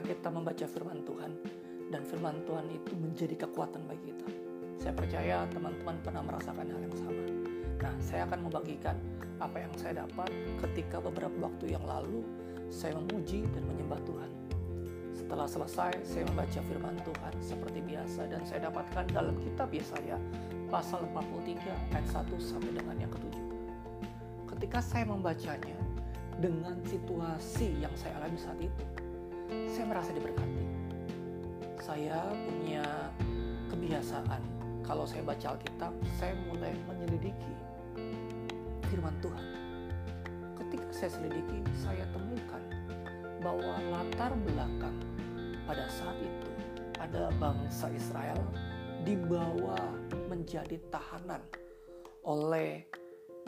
ketika kita membaca firman Tuhan dan firman Tuhan itu menjadi kekuatan bagi kita. Saya percaya teman-teman pernah merasakan hal yang sama. Nah, saya akan membagikan apa yang saya dapat ketika beberapa waktu yang lalu saya memuji dan menyembah Tuhan. Setelah selesai, saya membaca firman Tuhan seperti biasa dan saya dapatkan dalam kitab Yesaya pasal 43 ayat 1 sampai dengan yang ketujuh. Ketika saya membacanya dengan situasi yang saya alami saat itu, saya merasa diberkati. Saya punya kebiasaan kalau saya baca Alkitab, saya mulai menyelidiki firman Tuhan. Ketika saya selidiki, saya temukan bahwa latar belakang pada saat itu ada bangsa Israel dibawa menjadi tahanan oleh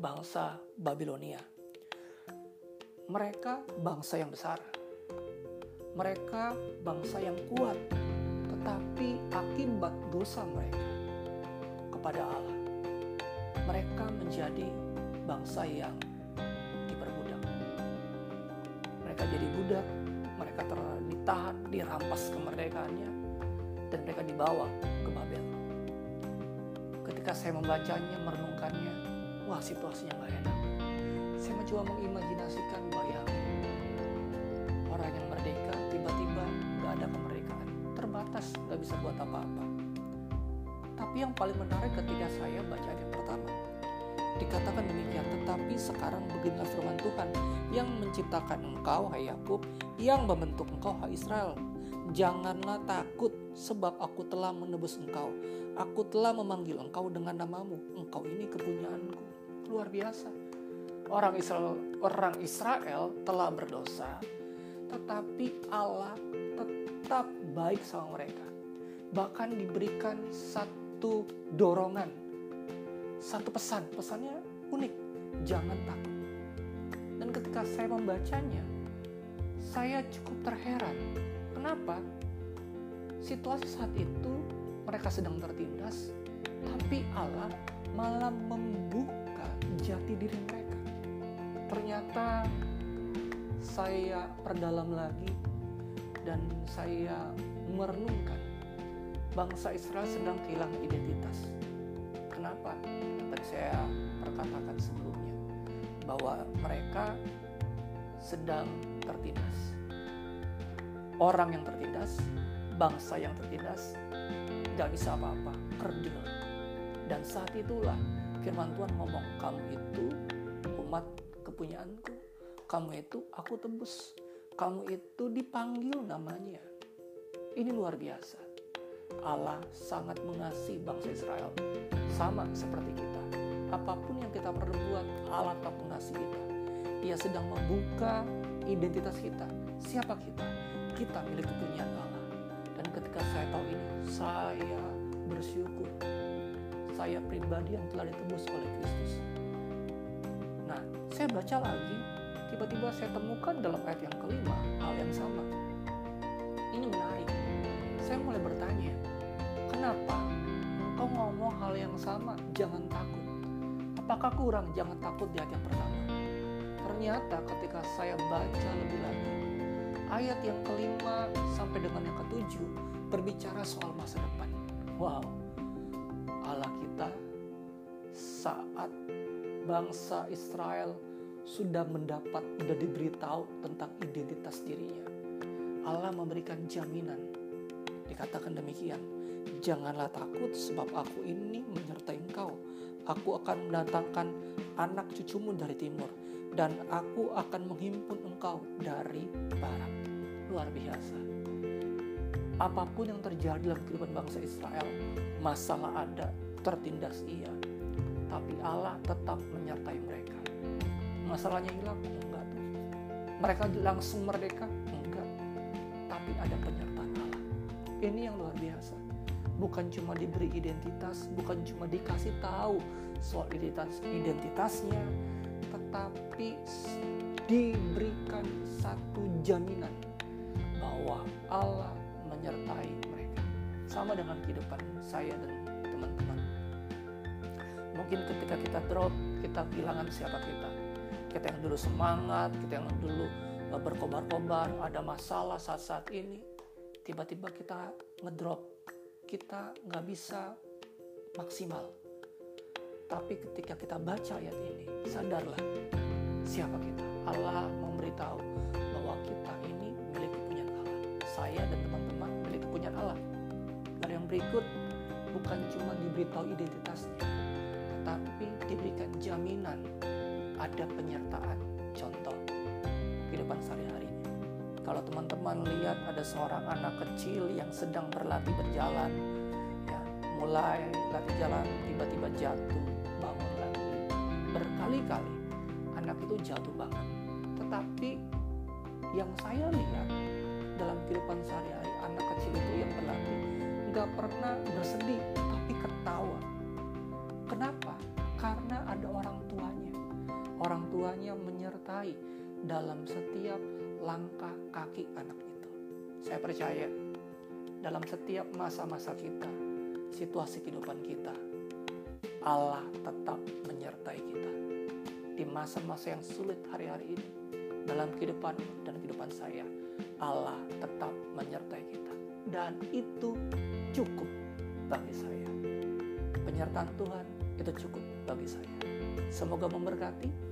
bangsa Babilonia. Mereka bangsa yang besar. Mereka bangsa yang kuat, tetapi akibat dosa mereka kepada Allah, mereka menjadi bangsa yang diperbudak. Mereka jadi budak, mereka ditahan, dirampas kemerdekaannya, dan mereka dibawa ke Babel. Ketika saya membacanya, merenungkannya, wah situasinya nggak enak. Saya mencoba mengimajinasikan bayang terbatas, nggak bisa buat apa-apa. Tapi yang paling menarik ketika saya baca ayat pertama, dikatakan demikian, tetapi sekarang beginilah firman Tuhan yang menciptakan engkau, hai Yakub, yang membentuk engkau, hai Israel. Janganlah takut, sebab aku telah menebus engkau. Aku telah memanggil engkau dengan namamu. Engkau ini kepunyaanku. Luar biasa. Orang Israel, orang Israel telah berdosa, tetapi Allah tetap baik sama mereka. Bahkan diberikan satu dorongan, satu pesan. Pesannya unik, jangan takut. Dan ketika saya membacanya, saya cukup terheran. Kenapa? Situasi saat itu mereka sedang tertindas, tapi Allah malah membuka jati diri mereka. Ternyata saya perdalam lagi dan saya merenungkan bangsa Israel sedang kehilangan identitas. Kenapa? Tadi saya perkatakan sebelumnya bahwa mereka sedang tertindas. Orang yang tertindas, bangsa yang tertindas, gak bisa apa-apa, kerdil. Dan saat itulah firman Tuhan ngomong, kamu itu umat kepunyaanku, kamu itu aku tebus, kamu itu dipanggil namanya. Ini luar biasa. Allah sangat mengasihi bangsa Israel, sama seperti kita. Apa pun yang kita perlu buat, Allah tetap mengasihi kita. Ia sedang membuka identitas kita. Siapa kita? Kita milik kepunyaan Allah. Dan ketika saya tahu ini, saya bersyukur. Saya pribadi yang telah ditebus oleh Kristus. Nah, saya baca lagi, tiba-tiba saya temukan dalam ayat yang kelima hal yang sama. Ini menarik. Saya mulai bertanya, kenapa engkau ngomong hal yang sama, jangan takut. Apakah kurang jangan takut di ayat yang pertama? Ternyata ketika saya baca lebih lanjut, ayat yang kelima sampai dengan yang ketujuh berbicara soal masa depan. Wow, Allah kita saat bangsa Israel sudah mendapat, sudah diberitahu tentang identitas dirinya. Allah memberikan jaminan. Dikatakan demikian, janganlah takut sebab aku ini menyertai engkau. Aku akan mendatangkan anak cucumu dari timur dan aku akan menghimpun engkau dari barat. Luar biasa. Apa pun yang terjadi dalam kehidupan bangsa Israel, masalah ada, tertindas iya. Tapi Allah tetap menyertai mereka. Masalahnya hilang? Enggak. Mereka langsung merdeka? Enggak. Tapi ada penyertaan Allah. Ini yang luar biasa. Bukan cuma diberi identitas, bukan cuma dikasih tahu soal identitas identitasnya, tetapi diberikan satu jaminan bahwa Allah menyertai mereka. Sama dengan kehidupan saya dan teman-teman. Mungkin ketika kita drop, kita kehilangan siapa kita. Kita yang dulu semangat, kita yang dulu berkobar-kobar, ada masalah saat-saat ini, tiba-tiba kita ngedrop, kita nggak bisa maksimal. Tapi ketika kita baca ayat ini, sadarlah siapa kita. Allah memberitahu bahwa kita ini milik punya Allah. Saya dan teman-teman milik punya Allah. Dan yang berikut bukan cuma diberitahu identitasnya, tetapi diberikan jaminan ada penyertaan. Contoh, kehidupan sehari-hari. Kalau teman-teman lihat ada seorang anak kecil yang sedang berlatih berjalan, ya, mulai latih jalan tiba-tiba jatuh, bangun lagi. Berkali-kali anak itu jatuh banget. Tetapi yang saya lihat dalam kehidupan sehari-hari anak kecil itu yang berlatih nggak pernah bersedih, tapi ketawa. Kenapa? Karena ada orang tuanya menyertai dalam setiap langkah kaki anak itu. Saya percaya dalam setiap masa-masa kita, situasi kehidupan kita, Allah tetap menyertai kita. Di masa-masa yang sulit hari-hari ini, dalam kehidupan dan kehidupan saya, Allah tetap menyertai kita. Dan itu cukup bagi saya. Penyertaan Tuhan itu cukup bagi saya. Semoga memberkati.